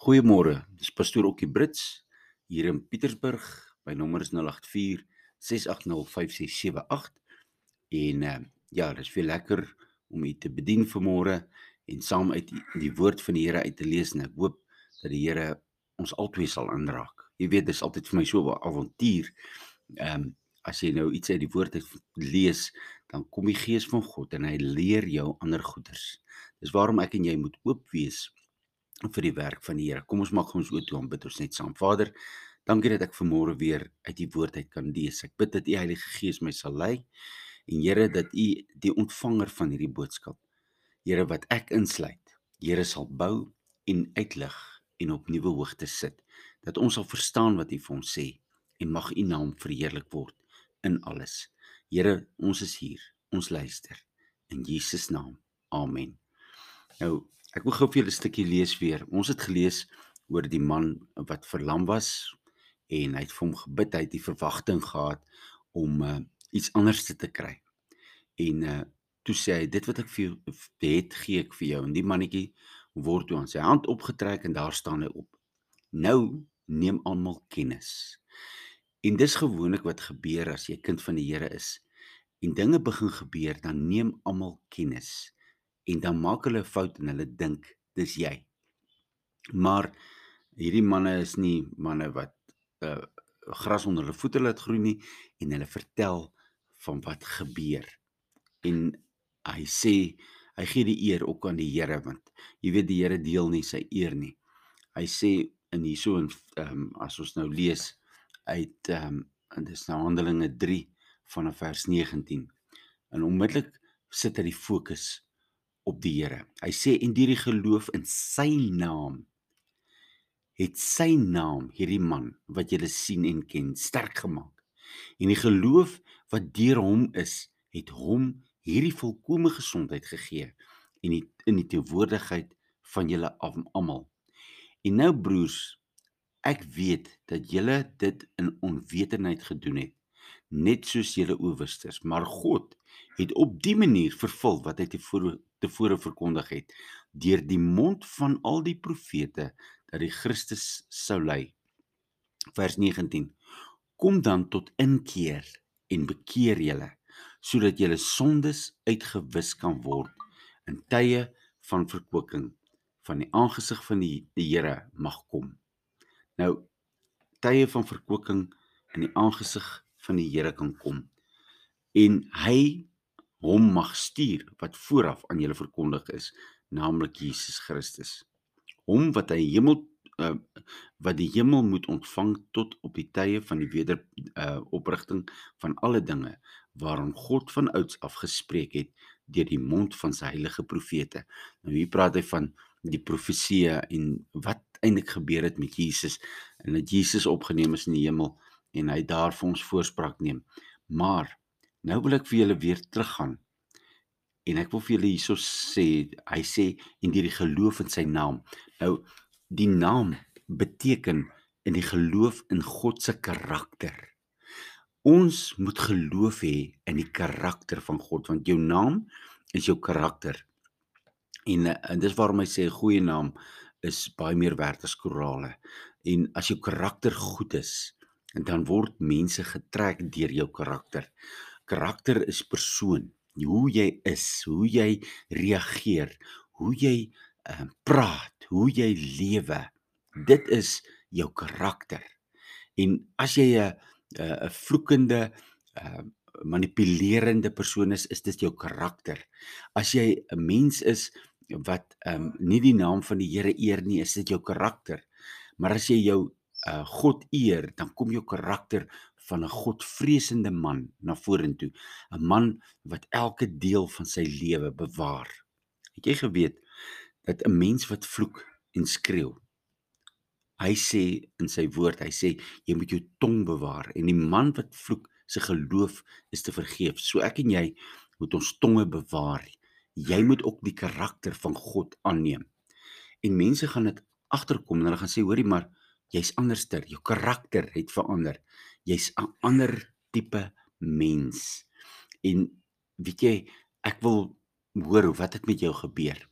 Goeiemôre. Dis pastoor Okkie Brits hier in Pietersburg. My nommer is 084 6805678. En uh, ja, dit is veel lekker om u te bedien vanmôre en saam uit die, die woord van die Here uit te lees en ek hoop dat die Here ons albei sal aanraak. Jy weet, dis altyd vir my so 'n avontuur. Ehm um, as jy nou iets uit die woord uit lees, dan kom die gees van God en hy leer jou ander goeders. Dis waarom ek en jy moet oop wees vir die werk van die Here. Kom ons maak ons oë toe en bid ons net saam. Vader, dankie dat ek vanmôre weer uit die woord uit kan lees. Ek bid dat U Heilige Gees my sal lei en Here dat U die ontvanger van hierdie boodskap, Here wat ek insluit, Here sal bou en uitlig en op nuwe hoogte sit. Dat ons sal verstaan wat U vir ons sê en mag U naam verheerlik word in alles. Here, ons is hier. Ons luister. In Jesus naam. Amen. Nou Ek wil gou vir julle 'n stukkie lees weer. Ons het gelees oor die man wat verlam was en hy het vir hom gebid, hy het die verwagting gehad om uh, iets anders te kry. En uh, toe sê hy dit wat ek vir jou het, gee ek vir jou. En die mannetjie word toe aan sy hand opgetrek en daar staan hy op. Nou neem almal kennis. En dis gewoonlik wat gebeur as jy kind van die Here is. En dinge begin gebeur, dan neem almal kennis en dan maak hulle 'n fout en hulle dink dis jy. Maar hierdie manne is nie manne wat uh gras onder hulle voete laat groei nie en hulle vertel van wat gebeur. En hy sê hy gee die eer ook aan die Here want jy weet die Here deel nie sy eer nie. Hy sê in hierso in ehm um, as ons nou lees uit ehm um, en dis nou Handelinge 3 vanaf vers 19. En onmiddellik sit hy die fokus op die Here. Hy sê en deur die geloof in sy naam het sy naam hierdie man wat jy sien en ken sterk gemaak. En die geloof wat deur hom is, het hom hierdie volkomme gesondheid gegee en die, in die teenwoordigheid van julle almal. En nou broers, ek weet dat julle dit in onwetendheid gedoen het, net soos julle owersters, maar God het op die manier vervul wat hy tevore tevore verkondig het deur die mond van al die profete dat die Christus sou ly. Vers 19. Kom dan tot inkeer en bekeer julle sodat julle sondes uitgewis kan word in tye van verkwikking van die aangesig van die, die Here mag kom. Nou tye van verkwikking in die aangesig van die Here kan kom en hy hom mag stuur wat vooraf aan julle verkondig is, naamlik Jesus Christus. Hom wat hy hemel uh, wat die hemel moet ontvang tot op die tye van die weder uh, oprigting van alle dinge waaron God van ouds af gespreek het deur die mond van sy heilige profete. Nou hier praat hy van die profeseë en wat eintlik gebeur het met Jesus en dat Jesus opgeneem is in die hemel en hy daar vir ons voorspraak neem. Maar Nou wil ek vir julle weer teruggaan. En ek wil vir julle hierso sê, hy sê in die geloof in sy naam. Nou die naam beteken in die geloof in God se karakter. Ons moet geloof hê in die karakter van God want jou naam is jou karakter. En, en dis waarom hy sê 'n goeie naam is baie meer werd as korale. En as jou karakter goed is, dan word mense getrek deur jou karakter. Karakter is persoon, hoe jy is, hoe jy reageer, hoe jy uh, praat, hoe jy lewe. Dit is jou karakter. En as jy 'n 'n vloekende uh manipulerende persoon is, is dit jou karakter. As jy 'n mens is wat um nie die naam van die Here eer nie, is dit jou karakter. Maar as jy jou uh God eer, dan kom jou karakter van 'n godvreesende man na vorentoe, 'n man wat elke deel van sy lewe bewaar. Het jy geweet dat 'n mens wat vloek en skreeu, hy sê in sy woord, hy sê jy moet jou tong bewaar en die man wat vloek, se geloof is te vergeef. So ek en jy moet ons tonge bewaar. Jy moet ook die karakter van God aanneem. En mense gaan dit agterkom en hulle gaan sê hoorie maar jy's anderster, jou karakter het verander jy's 'n ander tipe mens. En weet jy, ek wil hoor wat het met jou gebeur.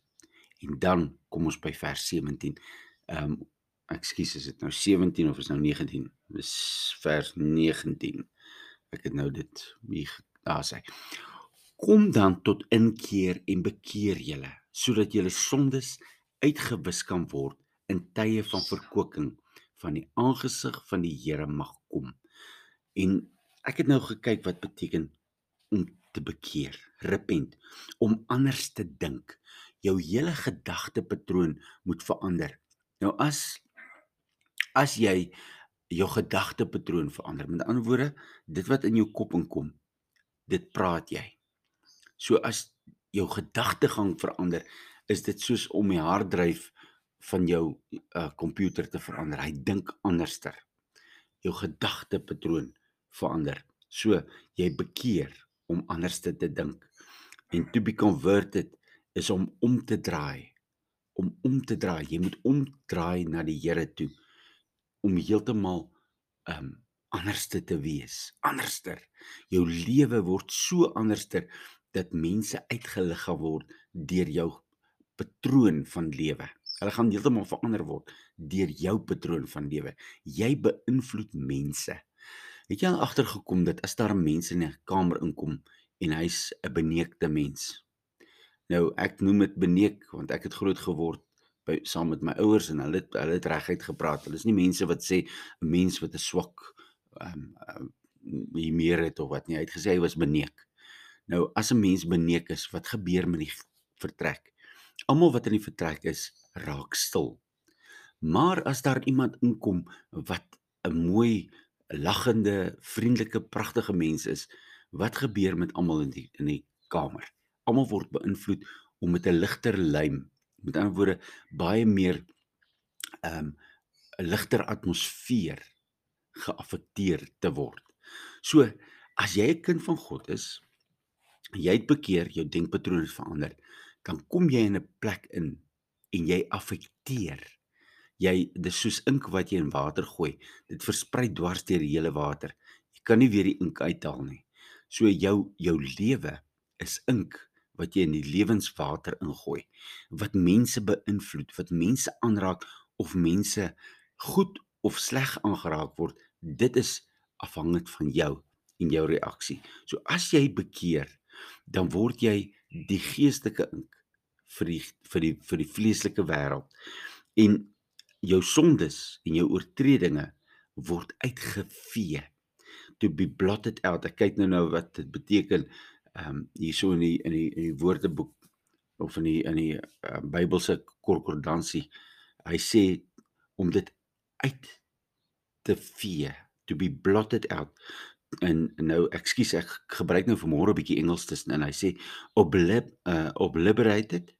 En dan kom ons by vers 17. Ehm um, Ekskuus, is dit nou 17 of is nou 19? Dis vers 19. Ek het nou dit hier daar sê. Kom dan tot inkeer en bekeer julle sodat julle sondes uitgewis kan word in tye van verkoeking van die aangesig van die Here mag kom. En ek het nou gekyk wat beteken om te bekeer, repent, om anders te dink. Jou hele gedagtepatroon moet verander. Nou as as jy jou gedagtepatroon verander, met ander woorde, dit wat in jou kop inkom, dit praat jy. So as jou gedagtegang verander, is dit soos om die harddryf van jou uh komputer te verander. Hy dink anderster. Jou gedagtepatroon verander. So jy bekeer om anderste te dink. En to be converted is om om te draai. Om om te draai. Jy moet omdraai na die Here toe om heeltemal um anderste te wees. Anderster. Jou lewe word so anderster dat mense uitgelig gaan word deur jou patroon van lewe. Hulle gaan heeltemal verander word deur jou patroon van lewe. Jy beïnvloed mense. Het jy agtergekom dat as daar mense in 'n kamer inkom en hy's 'n beneekte mens. Nou ek noem dit beneek want ek het groot geword by saam met my ouers en hulle hulle het reguit gepraat. Hulle is nie mense wat sê 'n mens wat 'n swak ehm um, um, meer het of wat nie. Hy het gesê hy was beneek. Nou as 'n mens beneek is, wat gebeur met die vertrek? Almal wat in die vertrek is, raak stil. Maar as daar iemand inkom wat 'n mooi, lagende, vriendelike, pragtige mens is, wat gebeur met almal in die in die kamer? Almal word beïnvloed om met 'n ligter lyn, met ander woorde, baie meer ehm um, 'n ligter atmosfeer geaffekteer te word. So, as jy 'n kind van God is, jy het bekeer, jou denkpatroon het verander, dan kom jy in 'n plek in en jy affekteer. Jy dis soos ink wat jy in water gooi. Dit versprei dwars deur die hele water. Jy kan nie weer die ink uithaal nie. So jou jou lewe is ink wat jy in die lewenswater ingooi wat mense beïnvloed, wat mense aanraak of mense goed of sleg aangeraak word. Dit is afhangend van jou en jou reaksie. So as jy bekeer, dan word jy die geestelike ink vir die vir die vir die vleeslike wêreld. En jou sondes en jou oortredinge word uitgevee to be blotted out. Ek kyk nou nou wat dit beteken ehm um, hierso in die in die in die woordeboek of in die in die uh, Bybelse konkordansie. Hy sê om dit uit te vee, to be blotted out en nou ekskuus ek gebruik nou vanmôre 'n bietjie Engels tussen en hy sê oblib uh obliterated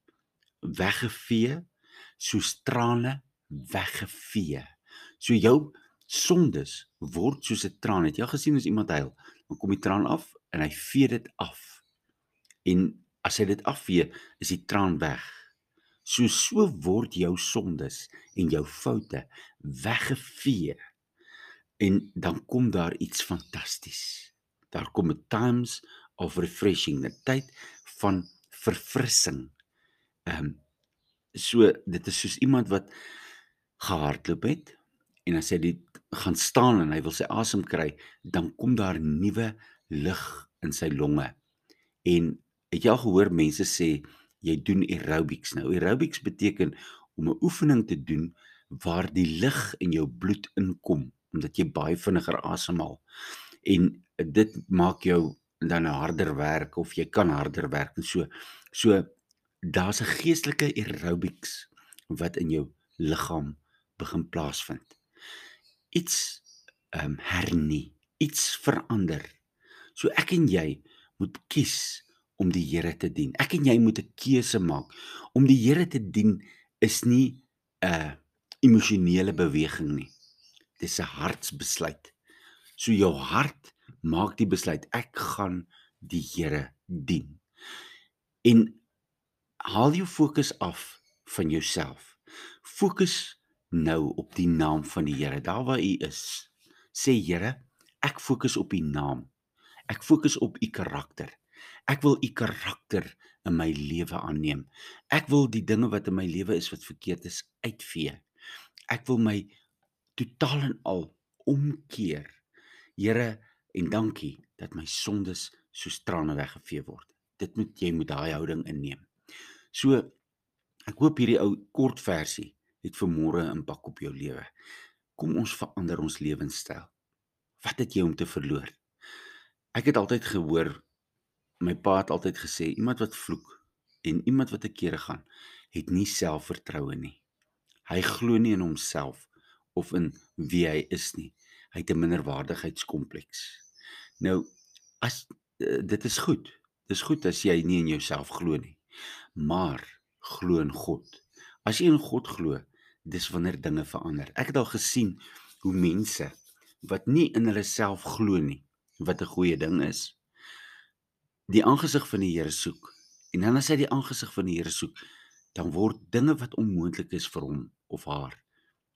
weggevee soos trane weggevee. So jou sondes word soos 'n traan. Het jy al gesien as iemand huil, dan kom die traan af en hy vee dit af. En as hy dit afvee, is die traan weg. So so word jou sondes en jou foute weggevee en dan kom daar iets fantasties. Daar kom 'n times of refreshing, 'n tyd van verfrissing. Ehm um, so dit is soos iemand wat gehardloop het en as hy dit gaan staan en hy wil sy asem kry, dan kom daar nuwe lug in sy longe. En het jy al gehoor mense sê jy doen aerobics nou? Aerobics beteken om 'n oefening te doen waar die lug in jou bloed inkom omdat jy baie vinniger asemhaal. En dit maak jou dan harder werk of jy kan harder werk en so. So daar's 'n geestelike aerobics wat in jou liggaam begin plaasvind. Iets ehm um, hernie, iets verander. So ek en jy moet kies om die Here te dien. Ek en jy moet 'n keuse maak. Om die Here te dien is nie 'n emosionele beweging nie dis 'n hartsbesluit. So jou hart maak die besluit ek gaan die Here dien. En haal jou fokus af van jouself. Fokus nou op die naam van die Here. Daar waar u is, sê Here, ek fokus op u naam. Ek fokus op u karakter. Ek wil u karakter in my lewe aanneem. Ek wil die dinge wat in my lewe is wat verkeerd is uitvee. Ek wil my totaal en al omkeer. Here, en dankie dat my sondes soos trane weggevee word. Dit moet jy moet daai houding inneem. So ek hoop hierdie ou kort versie het vir môre 'n impak op jou lewe. Kom ons verander ons lewenstyl. Wat het jy om te verloor? Ek het altyd gehoor my pa het altyd gesê iemand wat vloek en iemand wat te kere gaan, het nie selfvertroue nie. Hy glo nie in homself of in wie hy is nie. Hy het 'n minderwaardigheidskompleks. Nou as uh, dit is goed. Dis goed as jy nie in jouself glo nie. Maar glo in God. As jy in God glo, dis wanneer dinge verander. Ek het al gesien hoe mense wat nie in hulle self glo nie, wat 'n goeie ding is, die aangesig van die Here soek. En dan as hy die aangesig van die Here soek, dan word dinge wat onmoontlik is vir hom of haar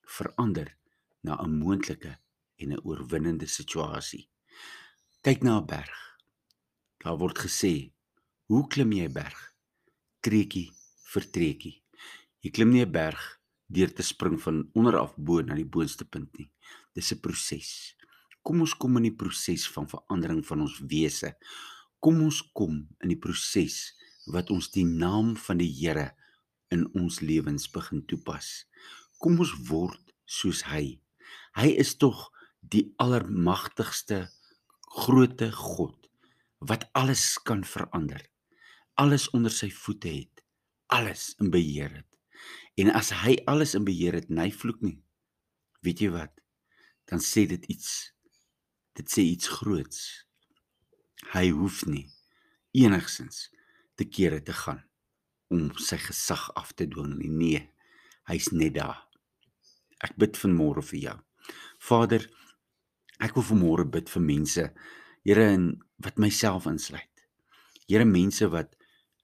verander na 'n moontlike en 'n oorwinnende situasie. Kyk na 'n berg. Daar word gesê, "Hoe klim jy berg?" Treukie vir treukie. Jy klim nie 'n berg deur te spring van onder af bo na die boonste punt nie. Dis 'n proses. Kom ons kom in die proses van verandering van ons wese. Kom ons kom in die proses wat ons die naam van die Here in ons lewens begin toepas. Kom ons word soos hy. Hy is tog die allermagtigste grootte God wat alles kan verander. Alles onder sy voete het. Alles in beheer het. En as hy alles in beheer het, hy vloek nie. Weet jy wat? Dan sê dit iets. Dit sê iets groots. Hy hoef nie enigsins te kere te gaan om sy gesag af te dwing nie. Nee, hy's net daar. Ek bid vanmôre vir jou. Vader, ek wil vanmôre bid vir mense, Here, en wat myself insluit. Here, mense wat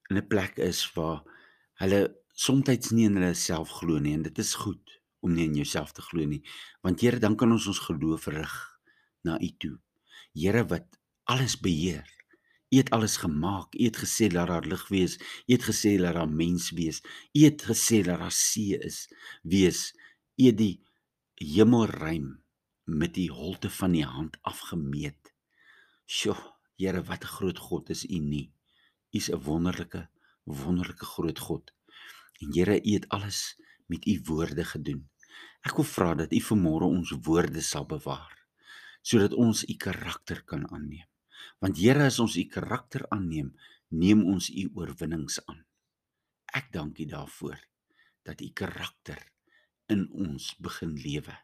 in 'n plek is waar hulle soms nie in hulle self glo nie en dit is goed om nie in jouself te glo nie, want Here, dan kan ons ons geloof rig na U toe. Here wat alles beheer. U het alles gemaak. U het gesê dat daar lig wees. U het gesê dat daar mens wees. U het gesê dat daar see is. Wees. U die hemelruim met die holte van die hand afgemeet. Sjoe, Here, wat 'n groot God is U nie. U is 'n wonderlike, wonderlike groot God. En Here, U het alles met U woorde gedoen. Ek wil vra dat U vanmôre ons woorde sal bewaar sodat ons U karakter kan aanneem. Want Here, as ons U karakter aanneem, neem ons U oorwinnings aan. Ek dank U daarvoor dat U karakter in ons begin lewe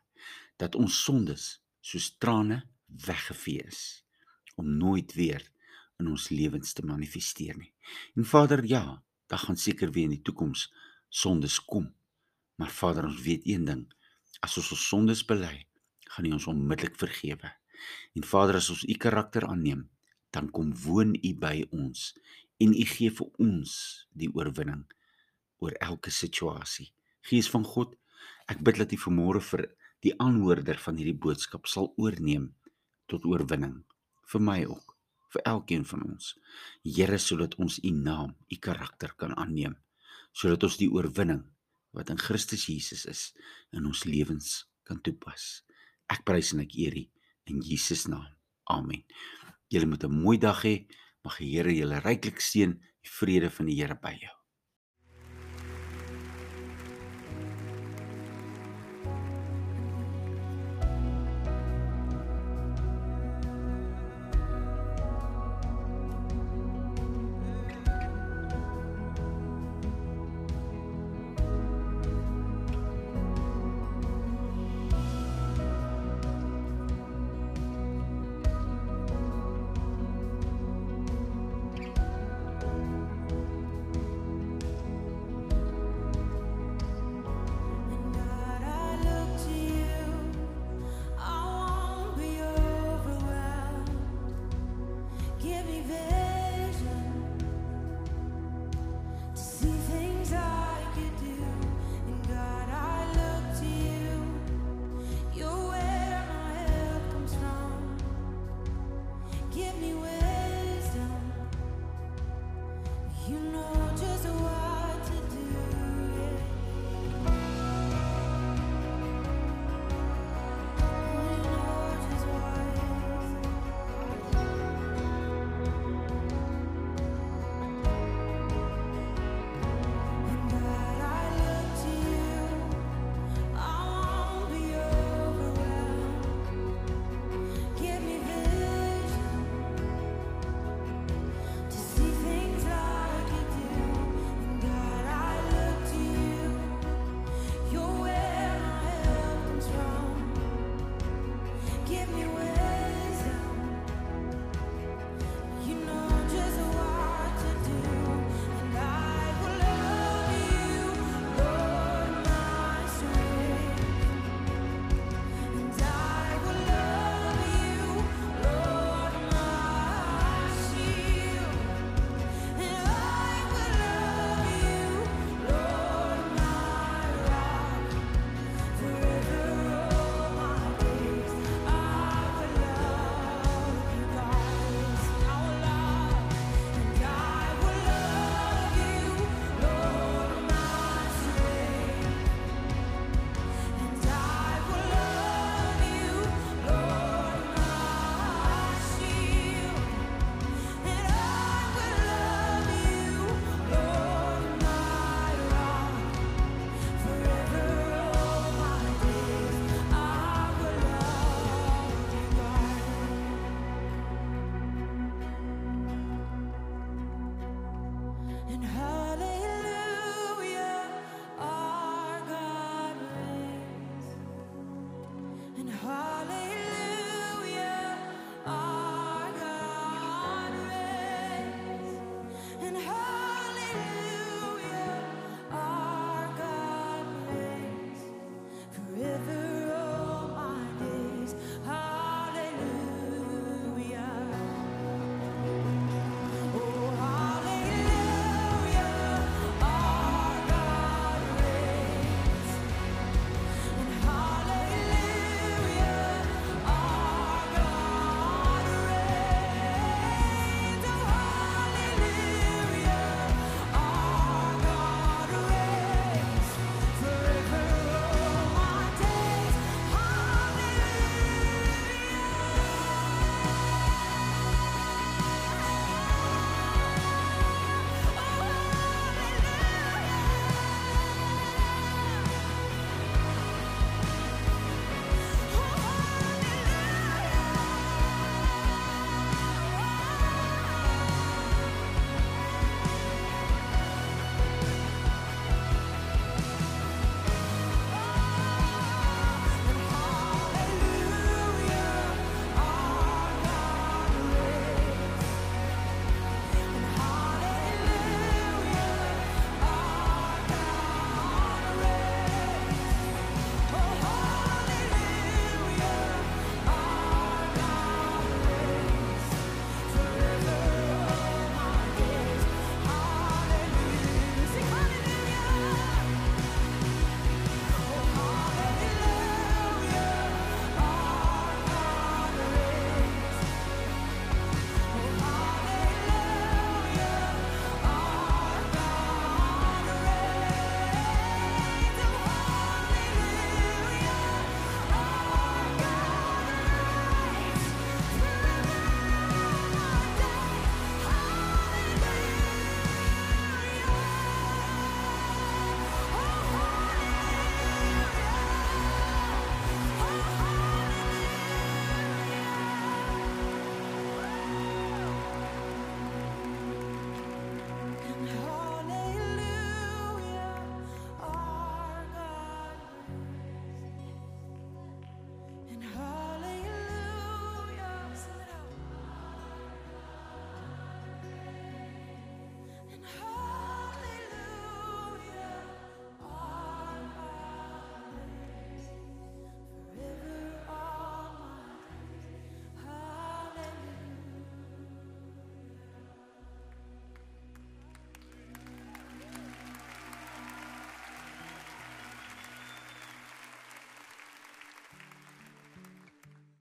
dat ons sondes soos trane weggevee is om nooit weer in ons lewens te manifesteer nie. En Vader, ja, daar gaan seker weer in die toekoms sondes kom. Maar Vader, ons weet een ding, as ons ons sondes bely, gaan U ons onmiddellik vergewe. En Vader, as ons U karakter aanneem, dan kom woon U by ons en U gee vir ons die oorwinning oor elke situasie. Gees van God, ek bid dat U vanmôre vir die aanhoorder van hierdie boodskap sal oorneem tot oorwinning vir my ook vir elkeen van ons. Here sodat ons u naam u karakter kan aanneem sodat ons die oorwinning wat in Christus Jesus is in ons lewens kan toepas. Ek prys en ek eer u in Jesus naam. Amen. Julle moet 'n mooi dag hê. Mag die Here julle ryklik seën die vrede van die Here by jou